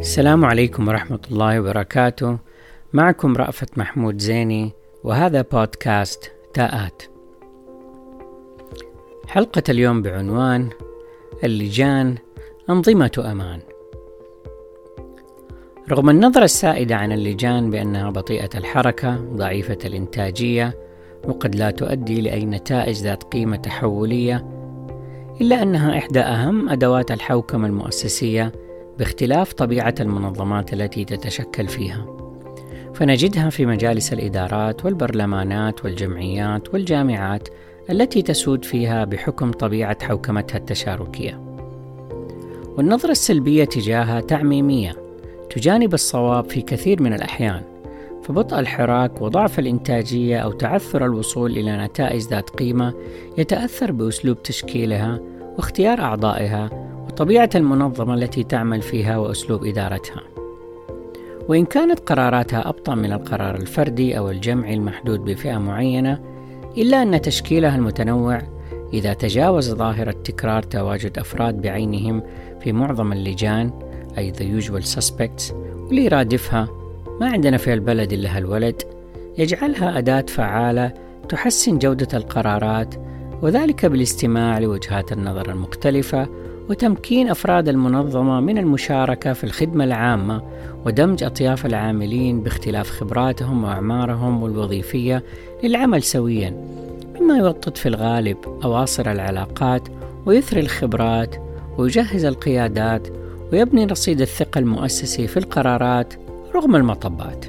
السلام عليكم ورحمة الله وبركاته. معكم رأفت محمود زيني وهذا بودكاست تاءات. حلقة اليوم بعنوان اللجان أنظمة أمان. رغم النظرة السائدة عن اللجان بأنها بطيئة الحركة ضعيفة الإنتاجية وقد لا تؤدي لأي نتائج ذات قيمة تحولية إلا أنها إحدى أهم أدوات الحوكمة المؤسسية باختلاف طبيعة المنظمات التي تتشكل فيها. فنجدها في مجالس الإدارات والبرلمانات والجمعيات والجامعات التي تسود فيها بحكم طبيعة حوكمتها التشاركية. والنظرة السلبية تجاهها تعميمية تجانب الصواب في كثير من الأحيان فبطء الحراك وضعف الإنتاجية أو تعثر الوصول إلى نتائج ذات قيمة يتأثر بأسلوب تشكيلها واختيار أعضائها وطبيعة المنظمة التي تعمل فيها وأسلوب إدارتها. وإن كانت قراراتها أبطأ من القرار الفردي أو الجمعي المحدود بفئة معينة، إلا أن تشكيلها المتنوع إذا تجاوز ظاهرة تكرار تواجد أفراد بعينهم في معظم اللجان أي the usual suspects واللي يرادفها ما عندنا في البلد إلا هالولد يجعلها أداة فعالة تحسن جودة القرارات وذلك بالاستماع لوجهات النظر المختلفة وتمكين أفراد المنظمة من المشاركة في الخدمة العامة ودمج أطياف العاملين باختلاف خبراتهم وأعمارهم الوظيفية للعمل سويا مما يوطد في الغالب أواصر العلاقات ويثري الخبرات ويجهز القيادات ويبني رصيد الثقة المؤسسي في القرارات رغم المطبات.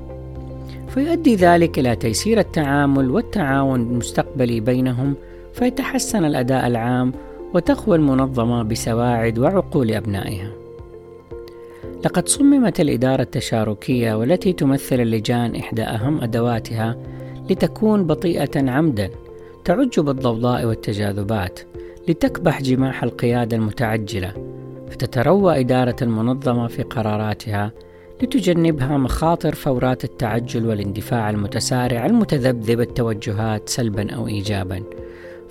فيؤدي ذلك إلى تيسير التعامل والتعاون المستقبلي بينهم فيتحسن الأداء العام وتقوى المنظمة بسواعد وعقول أبنائها. لقد صممت الإدارة التشاركية والتي تمثل اللجان إحدى أهم أدواتها لتكون بطيئة عمدا تعج بالضوضاء والتجاذبات لتكبح جماح القيادة المتعجلة فتتروى إدارة المنظمة في قراراتها لتجنبها مخاطر فورات التعجل والاندفاع المتسارع المتذبذب التوجهات سلبا أو إيجابا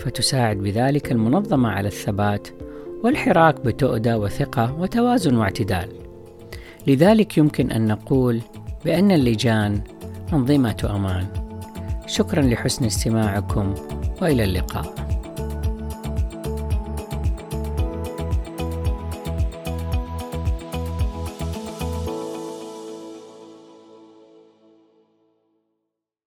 فتساعد بذلك المنظمة على الثبات والحراك بتؤدى وثقة وتوازن واعتدال. لذلك يمكن أن نقول بأن اللجان أنظمة أمان. شكرا لحسن استماعكم وإلى اللقاء.